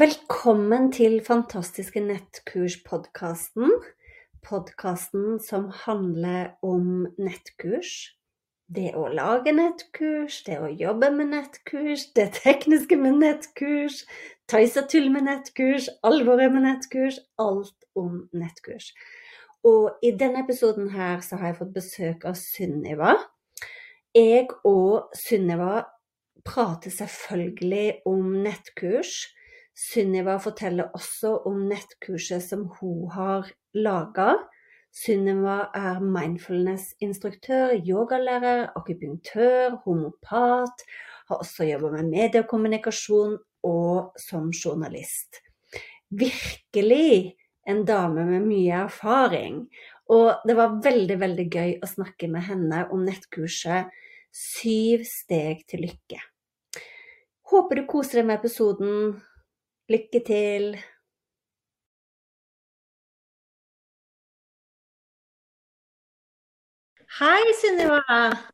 Velkommen til Fantastiske nettkurs-podkasten. Podkasten som handler om nettkurs. Det å lage nettkurs, det å jobbe med nettkurs, det tekniske med nettkurs, tøys og tull med nettkurs, alvoret med nettkurs. Alt om nettkurs. Og i denne episoden her så har jeg fått besøk av Sunniva. Jeg og Sunniva prater selvfølgelig om nettkurs Sunniva forteller også om nettkurset som hun har laga. Sunniva er mindfulness-instruktør, yogalærer, akupunktør, homopat. Har også jobba med mediekommunikasjon og som journalist. Virkelig en dame med mye erfaring. Og det var veldig, veldig gøy å snakke med henne om nettkurset Syv steg til lykke. Håper du koser deg med episoden. Lykke til! Hei, Sunniva.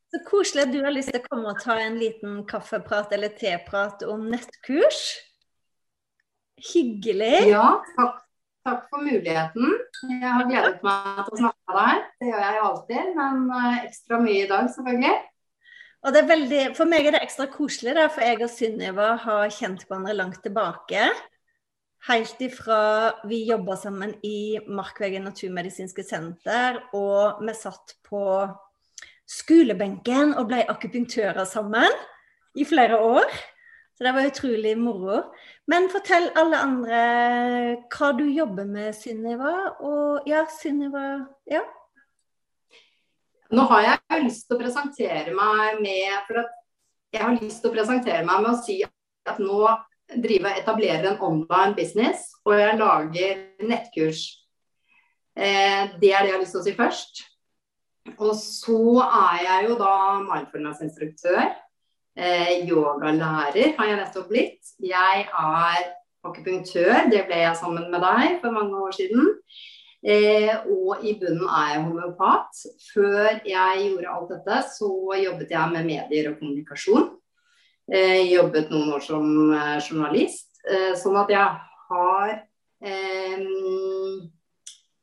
Så koselig at du har lyst til å komme og ta en liten kaffeprat eller teprat om nettkurs. Hyggelig. Ja, takk, takk, for muligheten. Jeg har gledet meg til å snakke med deg. Det gjør jeg jo alltid, men eh, ekstra mye i dag, selvfølgelig. Og det er veldig, For meg er det ekstra koselig, da, for jeg og Sunniva har kjent hverandre langt tilbake. Helt ifra vi jobba sammen i Markvegen naturmedisinske senter, og vi satt på skolebenken og ble akupunktører sammen i flere år. Så det var utrolig moro. Men fortell alle andre hva du jobber med, Sunniva. Og ja, Sunniva Ja. Nå har jeg lyst til å presentere meg med for at Jeg har lyst til å presentere meg med å si at nå driver jeg etablerer en online business, og jeg lager nettkurs. Eh, det er det jeg har lyst til å si først. Og så er jeg jo da mindfulness-instruktør. Eh, yogalærer har jeg nettopp blitt. Jeg er akupunktør, det ble jeg sammen med deg for mange år siden. Eh, og i bunnen er jeg homeopat. Før jeg gjorde alt dette, så jobbet jeg med medier og kommunikasjon. Eh, jobbet noen år som eh, journalist. Eh, sånn at jeg har eh,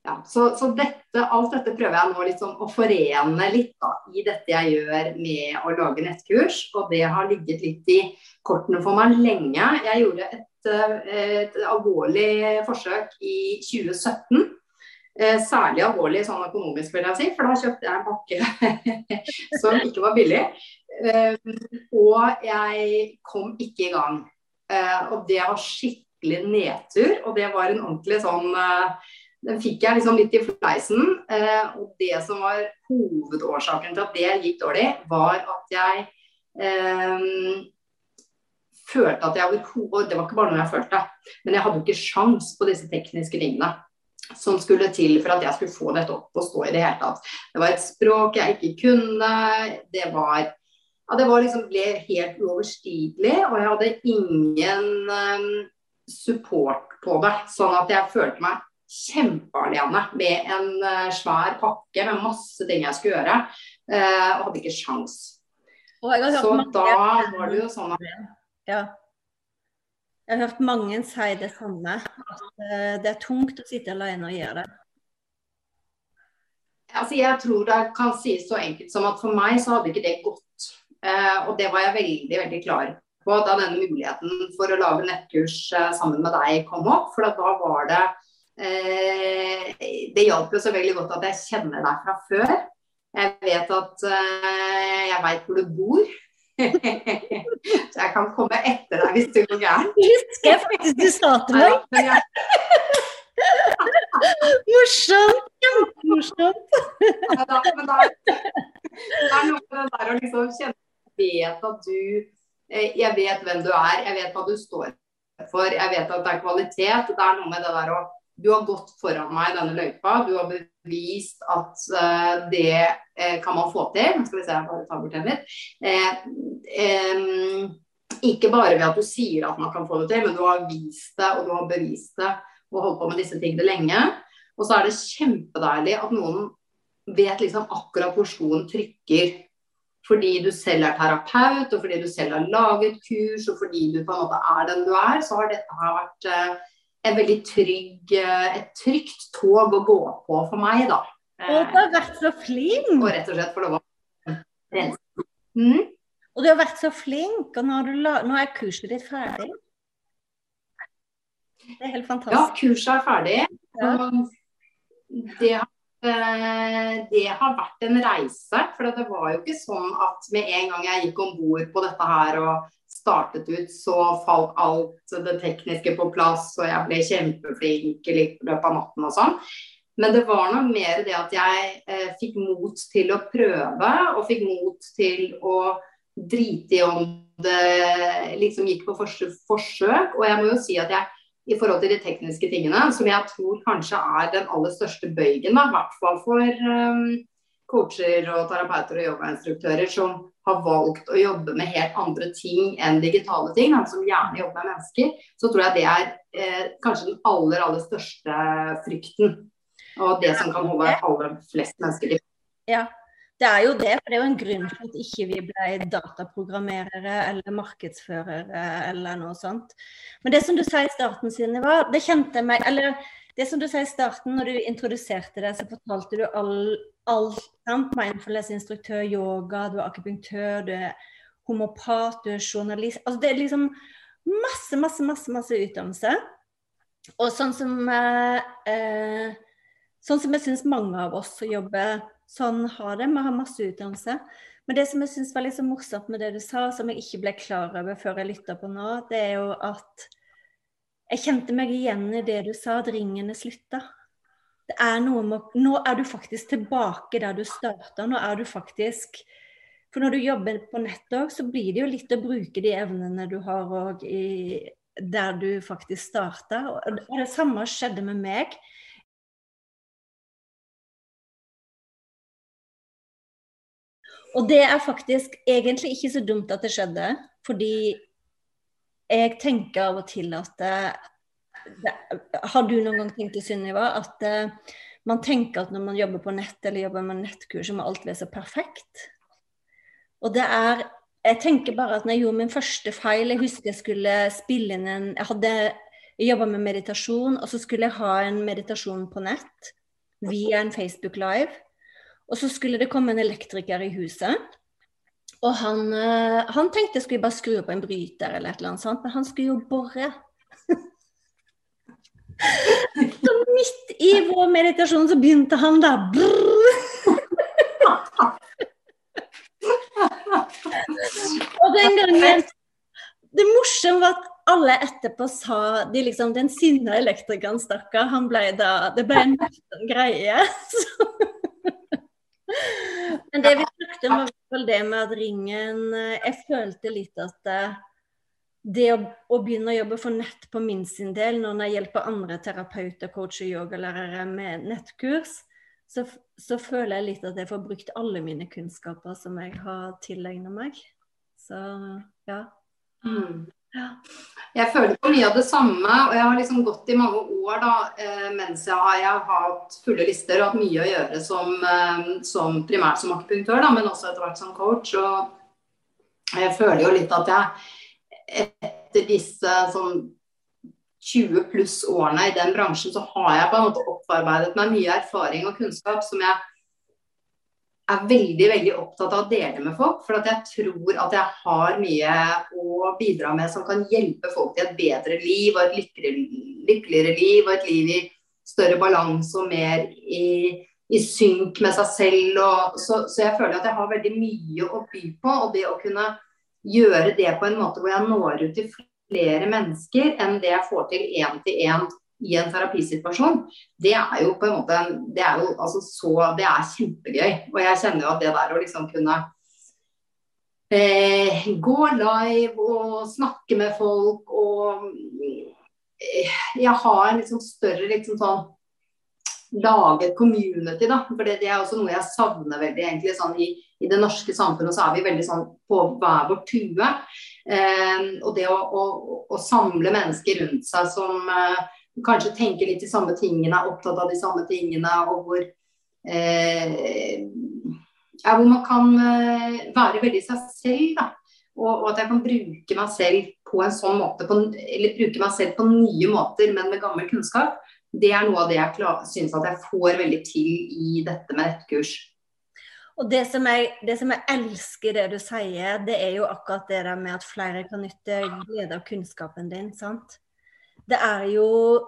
ja, så, så dette, alt dette prøver jeg nå liksom å forene litt da, i dette jeg gjør med å lage nettkurs. Og det har ligget litt i kortene for meg lenge. Jeg gjorde et, et alvorlig forsøk i 2017 Eh, særlig alvorlig sånn økonomisk, vil jeg si, for da kjøpte jeg en pakke som ikke var billig. Eh, og jeg kom ikke i gang. Eh, og det var skikkelig nedtur, og det var en ordentlig sånn Den fikk jeg liksom litt i fleisen. og det som var hovedårsaken til at det gikk dårlig, var at jeg følte at jeg overhodet Det var ikke bare noe jeg følte, men jeg hadde jo ikke sjans på disse tekniske tingene som skulle til for at jeg skulle få dette opp og stå i det hele tatt. Det var et språk jeg ikke kunne. Det var, ja, det var liksom, ble helt uoverstigelig, og jeg hadde ingen um, support på det. Sånn at jeg følte meg kjempealene med en uh, svær pakke med masse ting jeg skulle gjøre, uh, og hadde ikke sjans. Så da var det jo sånn at ja. Jeg har hørt mange si det samme, at eh, det er tungt å sitte alene og gjøre det. altså jeg tror det kan sies så enkelt som at for meg så hadde ikke det gått. Eh, og det var jeg veldig, veldig klar på da denne muligheten for å lage nettkurs eh, sammen med deg kom opp. For da var det eh, Det hjalp jo så veldig godt at jeg kjenner deg fra før. Jeg vet at eh, jeg veit hvor du bor. så jeg kan komme etter deg hvis det går gærent. Husker jeg faktisk du sa til meg. Morsomt! Kjempemorsomt. da, men da, det er noe med det der å liksom kjenne vet at du eh, Jeg vet hvem du er, jeg vet hva du står for, jeg vet at det er kvalitet. Det er noe med det der å Du har gått foran meg i denne løypa. Du har bevist at uh, det uh, kan man få til. Nå skal vi se, jeg bare tar bort den litt. Uh, um, ikke bare ved at du sier at man kan få det til, men du har vist det, og du har bevist det og holdt på med disse tingene lenge. Og så er det kjempedeilig at noen vet liksom akkurat hvor skoen trykker. Fordi du selv er terapeut, og fordi du selv har laget kurs, og fordi du på en måte er den du er, så har dette her vært en veldig trygg, eh, et trygt tog å gå på for meg, da. Og du har vært så flink. Og rett og slett få lov å rense. Mm? Og du har vært så flink, og nå, har du la... nå er kurset ditt ferdig. Det er helt fantastisk. Ja, kurset er ferdig. Ja. Det, har- eh, det har vært en reise. For det var jo ikke sånn at med en gang jeg gikk om bord på dette her og startet ut, så falt alt det tekniske på plass, og jeg ble kjempeflink i løpet av natten og sånn. Men det var nok mer det at jeg eh, fikk mot til å prøve, og fikk mot til å drite i om det liksom gikk på forsøk. Og jeg må jo si at jeg i forhold til de tekniske tingene, som jeg tror kanskje er den aller største bøygen, i hvert fall for um, coacher og terapeuter og yogainstruktører som har valgt å jobbe med helt andre ting enn digitale ting, men som gjerne jobber med mennesker, så tror jeg det er eh, kanskje den aller, aller største frykten. Og det som kan holde aller flest mennesker i Ja, det er jo det. For det er jo en grunn til at ikke vi ble dataprogrammerere eller markedsførere eller noe sånt. Men det som du sa i starten, Synnøve, det kjente jeg meg Eller det som du sa i starten når du introduserte det, så fortalte du alt. sant? Mindfulness-instruktør, yoga, du er akupunktør, du er homopat, du er journalist. Altså det er liksom masse, masse, masse, masse utdannelse. Og sånn som eh, eh, Sånn som jeg syns mange av oss som jobber sånn har det. Vi har masse utdannelse. Men det som jeg syns var litt så morsomt med det du sa, som jeg ikke ble klar over før jeg lytta på nå, det er jo at jeg kjente meg igjen i det du sa, at ringene slutta. Det er noe med Nå er du faktisk tilbake der du starta. Nå er du faktisk For når du jobber på nett òg, så blir det jo litt å bruke de evnene du har òg der du faktisk starta. Og det samme skjedde med meg. Og det er faktisk egentlig ikke så dumt at det skjedde, fordi jeg tenker av og til at det, det, Har du noen gang tenkt det, Sunniva, at det, man tenker at når man jobber på nett eller jobber med nettkurs, så må alt være så perfekt? Og det er Jeg tenker bare at når jeg gjorde min første feil Jeg husker jeg skulle spille inn en Jeg hadde jobba med meditasjon, og så skulle jeg ha en meditasjon på nett via en Facebook Live. Og så skulle det komme en elektriker i huset. Og han, eh, han tenkte skulle bare skru på en bryter eller et eller annet sånt, men han skulle jo bore. så midt i vår meditasjon så begynte han da. Og den gangen Det morsomme var at alle etterpå sa de liksom, Den sinna elektrikeren, stakkar, han ble da Det ble en greie. Så. Men det vi snakket om, var det med at ringen eh, Jeg følte litt at eh, det å, å begynne å jobbe for nett på min sin del, når jeg hjelper andre terapeuter, coacher, yogalærere med nettkurs, så, så føler jeg litt at jeg får brukt alle mine kunnskaper som jeg har tilegna meg. Så ja. Mm. Jeg føler på mye av det samme, og jeg har liksom gått i mange år da, eh, mens jeg har, jeg har hatt fulle lister og hatt mye å gjøre som, eh, som primært som akupunktør, da, men også etter hvert som coach. Og jeg føler jo litt at jeg etter disse sånn 20 pluss årene i den bransjen, så har jeg på en måte opparbeidet meg mye erfaring og kunnskap som jeg er veldig veldig opptatt av å dele med folk. For jeg tror at jeg har mye å bidra med som kan hjelpe folk til et bedre liv og et lykkeligere, lykkeligere liv og et liv i større balanse og mer i, i synk med seg selv. Og, så, så, jeg føler at jeg har veldig mye å by på. Og det å kunne gjøre det på en måte hvor jeg når ut til flere mennesker enn det jeg får til én til én i en terapisituasjon, det er jo på en måte Det er jo altså så Det er kjempegøy. Og jeg kjenner jo at det der å liksom kunne eh, gå live og snakke med folk og eh, Jeg har en liksom større liksom sånn lage et community, da. For det, det, er også noe jeg savner veldig egentlig sånn i, i, det norske samfunnet. Så er vi veldig sånn på hver vår tue. Eh, og det å, å, å, samle mennesker rundt seg som eh, kanskje tenker litt de samme tingene, er opptatt av de samme tingene, og hvor, eh, ja, hvor man kan eh, være veldig seg selv. Da. Og, og, at jeg kan bruke meg selv på en sånn måte, på, eller bruke meg selv på nye måter, men med gammel kunnskap. Det er noe av det jeg syns at jeg får veldig til i dette med nettkurs. Og det som, jeg, det som, jeg, elsker det du sier, det er jo akkurat det der med at flere kan nytte glede av kunnskapen din. sant? Det er jo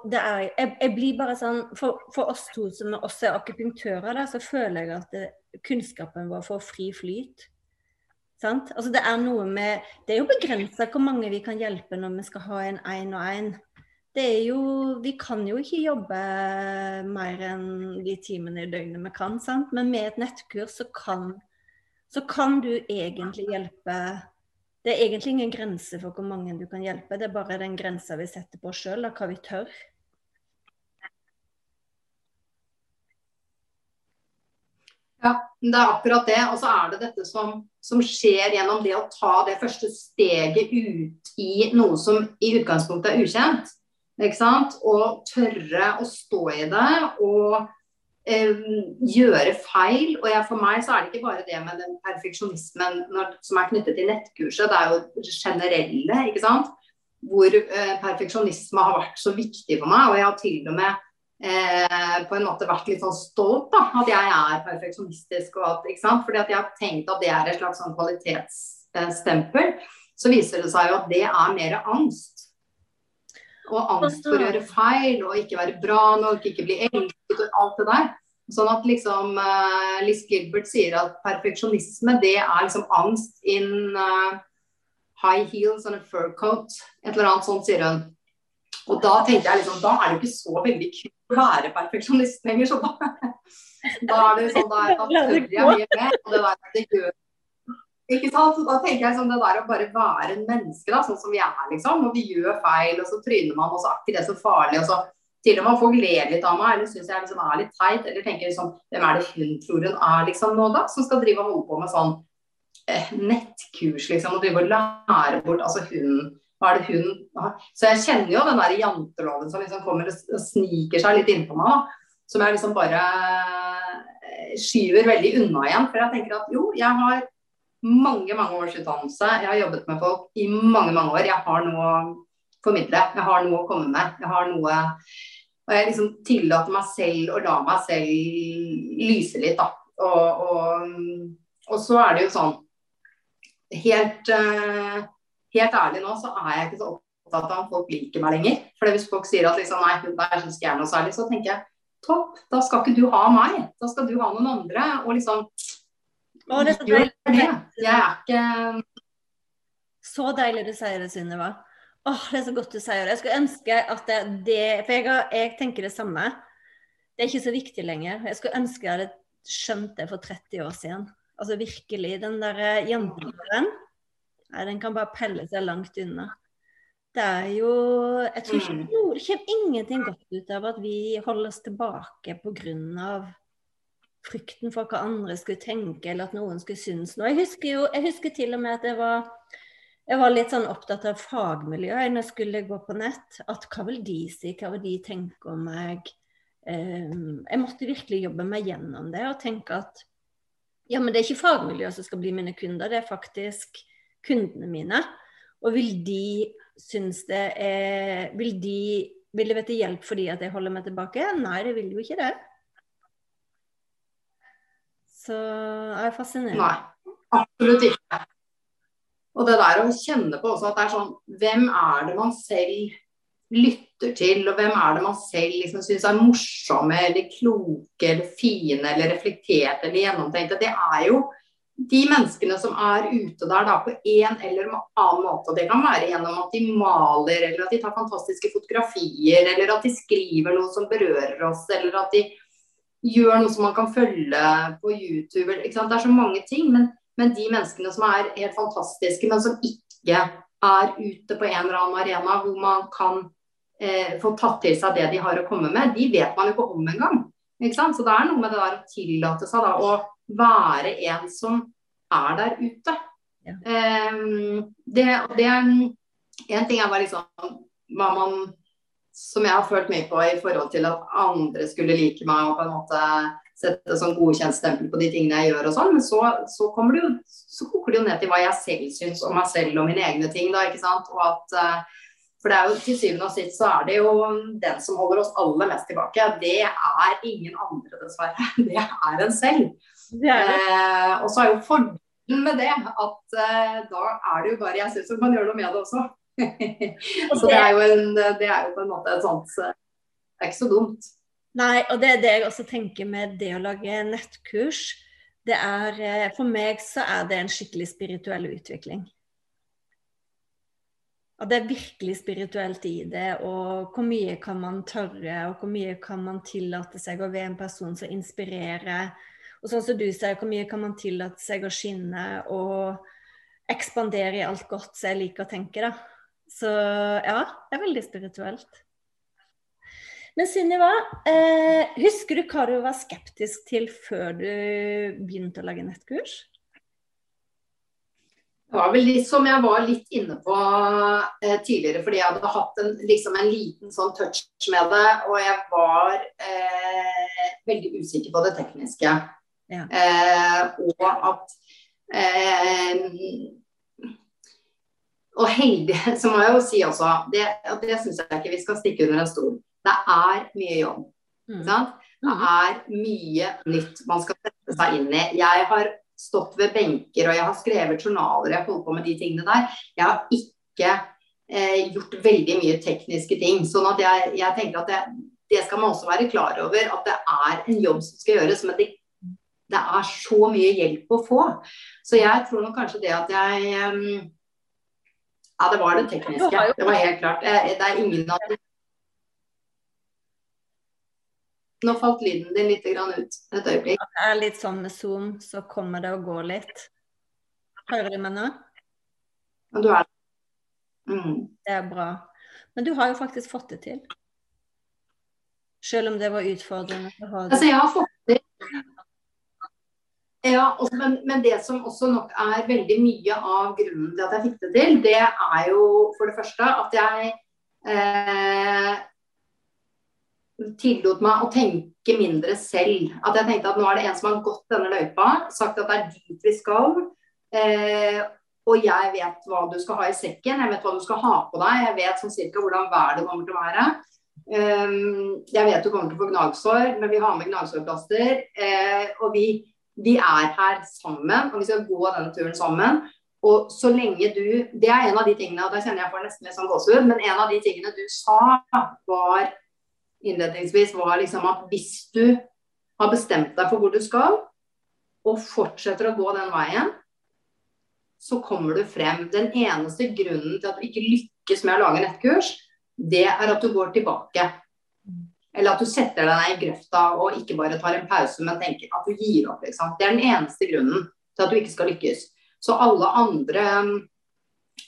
det er, jeg, jeg, blir bare sånn for, for, oss to som også er akupunktører, da, så føler jeg at det, kunnskapen vår får fri flyt. Sant? Altså det er noe med Det er jo begrensa hvor mange vi kan hjelpe når vi skal ha en én og én. Det er jo Vi kan jo ikke jobbe mer enn de timene i døgnet vi kan, sant? men med et nettkurs så kan, så kan du egentlig hjelpe det er egentlig ingen grense for hvor mange du kan hjelpe, det er bare den grensa vi setter på oss sjøl, av hva vi tør. Ja, det er akkurat det. Og så er det dette som, som, skjer gjennom det å ta det første steget ut i noe som i utgangspunktet er ukjent. Ikke sant? Og tørre å stå i det. Og gjøre feil. Og jeg, for meg så er det ikke bare det med den perfeksjonismen når, som er knyttet til nettkurset, det er jo generelle, ikke sant. Hvor eh, perfeksjonisme har vært så viktig for meg. Og jeg har til og med eh, på en måte vært litt sånn stolt da, at jeg er perfeksjonistisk. og at, ikke sant? Fordi at jeg har tenkt at det er et slags sånn kvalitetsstempel. Så viser det seg jo at det er mer angst. Og angst for å gjøre feil og ikke være bra nok, ikke bli elsket og alt det der. Sånn at liksom uh, Liz Gilbert sier at perfeksjonisme det er liksom angst in uh, high heels and a fur coat. Et eller annet sånt, sier hun. Og da tenkte jeg liksom, da er det ikke så veldig kult å være perfeksjonist lenger. Så da, da er det sånn, da, da tør jeg mye mer. Og det der det gjør ikke sant? Da tenker jeg sånn det der å bare være en menneske, da, sånn som vi er, liksom. Og vi gjør feil, og så tryner man, og så er ikke det så farlig. og så til og med folk ler litt av meg, eller syns jeg liksom er litt teit. Eller tenker liksom Hvem er det hun tror hun er, liksom, nå, da? Som skal drive og holde på med sånn eh, nettkurs, liksom. Og drive og lære bort Altså hun Hva er det hun da? Så jeg kjenner jo den der janteloven som liksom kommer og sniker seg litt innpå meg, da. Som jeg liksom bare eh, skyver veldig unna igjen. For jeg tenker at jo, jeg har mange mange års utdannelse. Jeg har jobbet med folk i mange mange år. Jeg har noe å formidle. Jeg har noe å komme med. Jeg har noe Og jeg liksom tillater meg selv å la meg selv lyse litt, da. Og, og, og så er det jo sånn Helt, uh, helt ærlig nå så er jeg ikke så opptatt av om folk liker meg lenger. For hvis folk sier at liksom, nei, hun der syns ikke jeg er noe særlig, så tenker jeg topp, da skal ikke du ha meg. Da skal du ha noen andre. Og liksom å, det er så deilig. Jeg er ikke Så deilig du sier det, Sunniva. Åh, det er så godt du sier det. Jeg skulle ønske at det, det For jeg, har, jeg, tenker det samme. Det er ikke så viktig lenger. Jeg skulle ønske jeg hadde skjønt det for 30 år siden. Altså virkelig. Den der jenteloven, den kan bare pelle seg langt unna. Det er jo Jeg tror ikke mm. det kommer ingenting godt ut av at vi holder oss tilbake pga frykten for hva andre skulle tenke, eller at noen skulle synes noe. Jeg husker jo, jeg husker til og med at jeg var, jeg var litt sånn opptatt av fagmiljøet når jeg skulle gå på nett. At hva vil de si, hva vil de tenke om meg? Um, jeg måtte virkelig jobbe meg gjennom det og tenke at ja, men det er ikke fagmiljøet som skal bli mine kunder, det er faktisk kundene mine. Og vil de synes det er Vil de vil det være til hjelp fordi at jeg holder meg tilbake? Nei, det vil jo ikke det. Er fascinerende. Nei, absolutt ikke. Og det der å kjenne på også at det er sånn Hvem er det man selv lytter til, og hvem er det man selv liksom syns er morsomme eller kloke eller fine eller reflekterte eller gjennomtenkte? Det er jo de menneskene som er ute der da på en eller annen måte. Det kan være gjennom at de maler, eller at de tar fantastiske fotografier, eller at de skriver noe som berører oss, eller at de gjør noe som man kan følge på YouTube. Det er så mange ting. Men, men, de menneskene som er helt fantastiske, men som ikke er ute på en eller annen arena hvor man kan eh, få tatt til seg det de har å komme med, de vet man jo ikke om engang. Så det er noe med det der å tillate seg da, å være en som er der ute. Ja. Um, det, det, er en ting er bare liksom hva man Som jeg har følt mye på i forhold til at andre skulle like meg og på en måte sette sånn godkjentstempel på de tingene jeg gjør og sånn. Men så, så, det jo, så koker det jo ned til hva jeg selv syns om meg selv og mine egne ting, da, ikke sant. Og at uh, for det er jo til syvende og sist så er det jo den som holder oss aller mest tilbake. Det er ingen andre, dessverre. Det er en selv. Det er det. Eh, og så er jo fordelen med det at eh, da er det jo bare jeg selv som kan gjøre noe med det også. så det er, jo en, det er jo på en måte et sånt Det er ikke så dumt. Nei, og det er det jeg også tenker med det å lage nettkurs. Det er, eh, for meg så er det en skikkelig spirituell utvikling. Og det er virkelig spirituelt i det, og hvor mye kan man tørre, og hvor mye kan man tillate seg å være en person som inspirerer. Og sånn som du sier, hvor mye kan man tillate seg å skinne og ekspandere i alt godt som jeg liker å tenke, da. Så ja, det er veldig spirituelt. Men Sunniva, eh, husker du hva du var skeptisk til før du begynte å lage nettkurs? Det var vel litt som jeg var litt inne på eh, tidligere, fordi jeg hadde hatt en, liksom en, liten sånn touch med det. Og jeg var eh, veldig usikker på det tekniske. Ja. Eh, og at eh, Og heldig, så må jeg jo si også, det, det syns jeg ikke vi skal stikke under en stol. Det er mye jobb. Mm. Det mm. er mye nytt man skal sette seg inn i. Jeg har stått ved benker og jeg har skrevet journaler, jeg holdt på med de tingene der. Jeg har ikke eh, gjort veldig mye tekniske ting. sånn at jeg, jeg tenker at det, det, skal man også være klar over, at det er en jobb som skal gjøres. men det, det er så mye hjelp å få. Så jeg tror nok kanskje det at jeg um, Ja, det var det tekniske. Det var helt klart. Det er ingen av Nå falt lyden din litt ut et øyeblikk. Det er litt sånn med Zoom, så kommer det og går litt. Hører du meg nå? Ja, du er mm. Det er bra. Men du har jo faktisk fått det til. Selv om det var utfordrende. Altså, jeg har fått det ja, også, men, men, det som også nok er veldig mye av grunnen til at jeg fikk det til, det er jo for det første at jeg eh, tillot meg å tenke mindre selv. At jeg tenkte at nå er det en som har gått denne løypa, sagt at det er dit vi skal. Eh, og jeg vet hva du skal ha i sekken, jeg vet hva du skal ha på deg, jeg vet sånn cirka hvordan været kommer til å være. Um, jeg vet du kommer til å få gnagsår, men vi har med gnagsårplaster. Eh, og vi, vi, er her sammen, og vi skal gå denne turen sammen. Og så lenge du Det er en av de tingene, og da kjenner jeg for nesten litt sånn gåsehud, men en av de tingene du sa, var innledningsvis, var liksom at hvis du har bestemt deg for hvor du skal, og fortsetter å gå den veien, så kommer du frem. Den eneste grunnen til at du ikke lykkes med å lage nettkurs, det er at du går tilbake. Eller at du setter deg ned i grøfta og ikke bare tar en pause, men tenker at du gir opp. Liksom. Det er den eneste grunnen til at du ikke skal lykkes. Så alle andre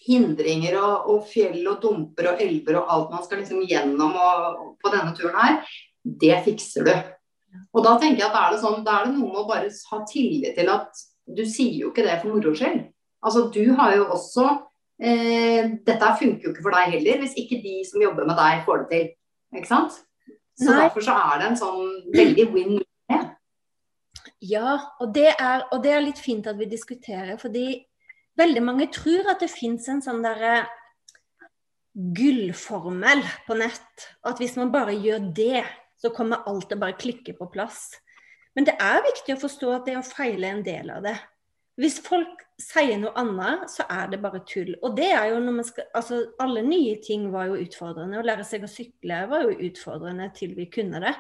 hindringer og, og, fjell og dumper og elver og alt man skal liksom gjennom og, på denne turen her, det fikser du. Og da tenker jeg at er det sånn, da er det noe med å bare ha tillit til at du sier jo ikke det for moro skyld. Altså du har jo også eh, Dette funker jo ikke for deg heller, hvis ikke de som jobber med deg, får det til. Ikke sant? Så Nei. derfor så er det en sånn veldig win-win. Ja, og det, er, og det er litt fint at vi diskuterer, fordi Veldig mange tror at det fins en sånn derre gullformel på nett. At hvis man bare gjør det, så kommer alt til å bare klikke på plass. Men det er viktig å forstå at det å feile er en del av det. Hvis folk sier noe annet, så er det bare tull. Og det er jo når man skal Altså, alle nye ting var jo utfordrende. Å lære seg å sykle var jo utfordrende til vi kunne det.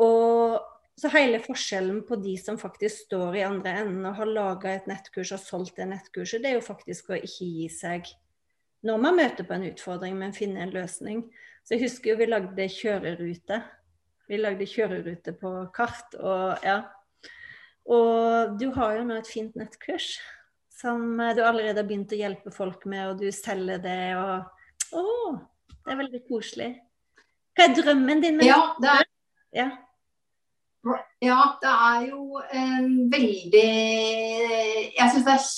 Og så hele forskjellen på de som faktisk står i andre enden og har laga et nettkurs og solgt det nettkurset, det er jo faktisk å ikke gi seg når man møter på en utfordring, men finne en løsning. Så jeg husker jo vi lagde kjørerute. Vi lagde kjørerute på kart og ja. Og du har jo nå et fint nettkurs som du allerede har begynt å hjelpe folk med, og du selger det og Å, det er veldig koselig. Hva er drømmen din? Med ja, det er, ja. ja, det er jo en veldig Jeg syns det er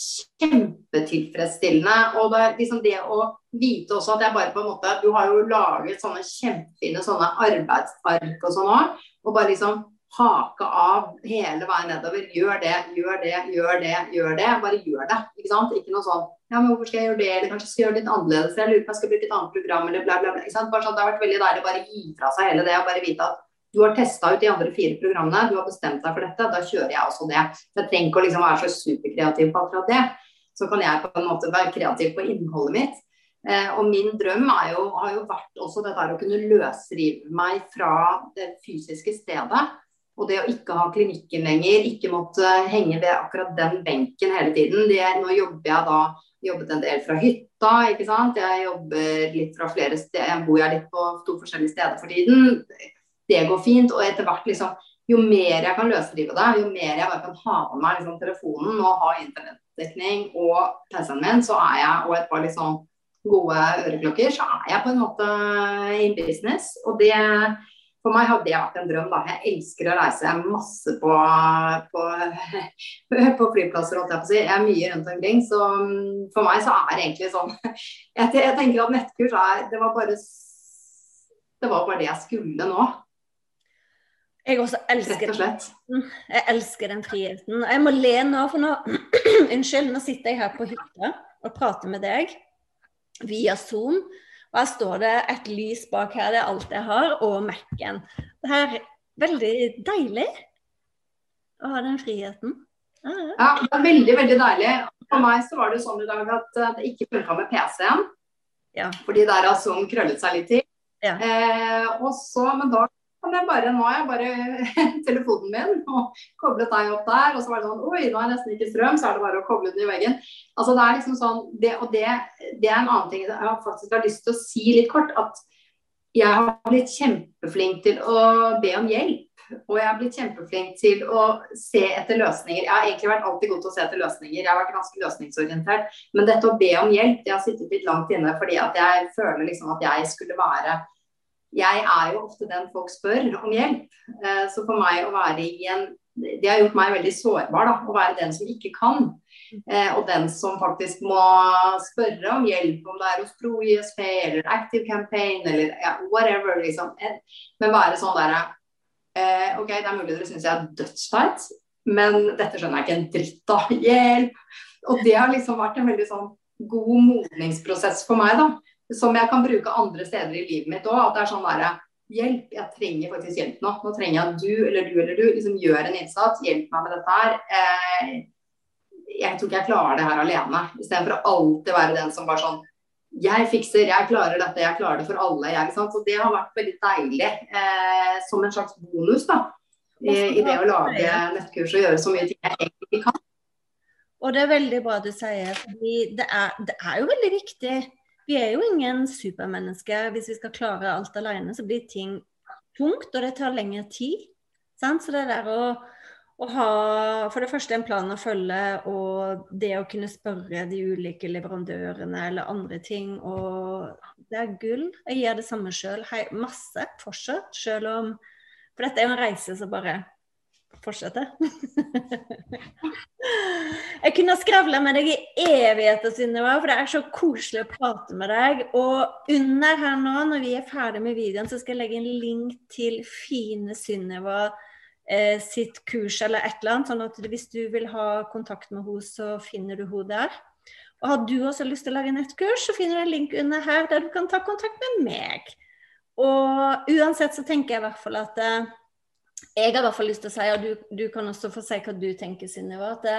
kjempetilfredsstillende. Og det, liksom det å vite også at jeg bare på en måte Du har jo laget sånne kjempefine sånne arbeidsark og sånn òg. Og bare liksom hake av hele veien nedover. Gjør det, gjør det, gjør det, gjør det. Bare gjør det. Ikke sant? Ikke noe sånn ja, men hvorfor skal jeg gjøre det, eller kanskje skal jeg gjøre det litt annerledes, jeg lurer på om jeg skal bruke et annet program, eller bla, bla, bla. Ikke sant? Bare sånn, det har vært veldig deilig å bare gi fra seg hele det og bare vite at du har testa ut de andre fire programmene, du har bestemt deg for dette, da kjører jeg også det. Jeg trenger ikke å liksom være så superkreativ på akkurat det. Så kan jeg på en måte være kreativ på innholdet mitt. Eh, og min drøm jo, har jo vært også dette å kunne løsrive meg fra det fysiske stedet og det å ikke ha klinikken lenger, ikke måtte henge ved akkurat den benken hele tiden. Det, nå jobber jeg da jobbet en del fra hytta, ikke sant. Jeg jobber litt fra flere steder, jeg bor jeg litt på to forskjellige steder for tiden. Det går fint. Og etter hvert liksom jo mer jeg kan løsrive det, jo mer jeg bare kan ha med meg liksom, telefonen og ha internettdekning og PC-en min, så er jeg, og et par liksom gode øreklokker, så er jeg på en måte in business. Og det for meg har det vært en drøm. da. Jeg elsker å reise masse på, på, på flyplasser. Jeg, på si. jeg er mye rundt omkring. Så mm, for meg så er det egentlig sånn Jeg, jeg tenker at nettkurs er det var, bare, det var bare det jeg skulle nå. Jeg også elsker den. Jeg elsker den friheten. Jeg må le nå, for nå Unnskyld, nå sitter jeg her på hytta og prater med deg via Zoom. Og her står det et lys bak her, det er alt jeg har, og Mac-en. Det er veldig deilig å ha den friheten. Ja, det er veldig, veldig deilig. For meg så var det sånn i dag at eh, det ikke funka med PC-en. Ja. Fordi der har Zoom krøllet seg litt til. Ja. Eh, og så, men da kan jeg bare, nå har jeg bare telefonen min og koblet deg opp der. Og så var det sånn Oi, nå er nesten ikke strøm, så er det bare å koble den i veggen. Altså det er liksom sånn, det, Og det, det er en annen ting jeg faktisk har lyst til å si litt kort. At jeg har blitt kjempeflink til å be om hjelp. Og jeg har blitt kjempeflink til å se etter løsninger. Jeg har egentlig vært alltid god til å se etter løsninger. Jeg har vært ganske løsningsorientert. Men dette å be om hjelp, det har sittet litt langt inne fordi at jeg føler liksom at jeg skulle være jeg er jo ofte den folk spør om hjelp. Eh, så for meg å være i en Det har gjort meg veldig sårbar, da. Å være den som ikke kan. Eh, og den som faktisk må spørre om hjelp, om det er hos Pro ISP eller Active Campaign eller whatever, liksom. Eh, men være sånn derre OK, det er mulig dere syns jeg er dødsteit, men dette skjønner jeg ikke en dritt av. Hjelp! Og det har liksom vært en veldig sånn god modningsprosess for meg, da som jeg kan bruke andre steder i livet mitt òg. At det er sånn derre Hjelp, jeg trenger faktisk hjelp nå. Nå trenger jeg at du eller du eller du liksom gjør en innsats. Hjelp meg med dette her. Eh, jeg tror ikke jeg klarer det her alene. Istedenfor å alltid være den som bare sånn Jeg fikser, jeg klarer dette, jeg klarer det for alle. Jeg, Så det har vært veldig deilig. Eh, som en slags bonus da. I, I, det å lage nettkurs og gjøre så mye ting jeg egentlig kan. Og det er veldig bra du sier, fordi det er, det er jo veldig viktig vi er jo ingen supermennesker. Hvis vi skal klare alt alene, så blir ting tungt, og det tar lengre tid. Sant? Så det der å, å, ha for det første en plan å følge, og det å kunne spørre de ulike leverandørene eller andre ting, og det er gull. Jeg gjør det samme sjøl. Masse fortsatt, sjøl om For dette er jo en reise som bare fortsette. jeg kunne ha skravla med deg i evigheter, Synnøve, for det er så koselig å prate med deg. Og under her nå, når vi er ferdig med videoen, så skal jeg legge en link til fine Synnøve eh, sitt kurs eller et eller annet. sånn at hvis du vil ha kontakt med henne, så finner du henne der. Og har du også lyst til å lage nettkurs, så finner du en link under her der du kan ta kontakt med meg. Og uansett så tenker jeg i hvert fall at eh, jeg har i hvert fall lyst til å si, og du, du kan også få si hva du tenker, Synnøve, at det,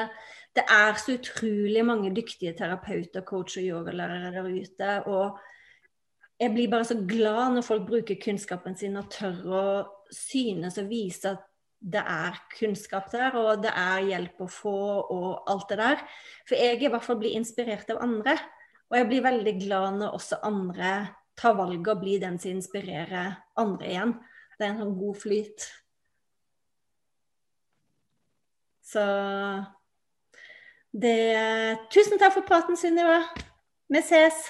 det, er så utrolig mange dyktige terapeuter, coach og yogalærere der ute. Og jeg blir bare så glad når folk bruker kunnskapen sin og tør å synes og vise at det er kunnskap der, og det er hjelp å få og alt det der. For jeg i hvert fall blir inspirert av andre. Og jeg blir veldig glad når også andre tar valget og blir den som inspirerer andre igjen. Det er en sånn god flyt. Så det Tusen takk for praten, Sunniva. Vi ses.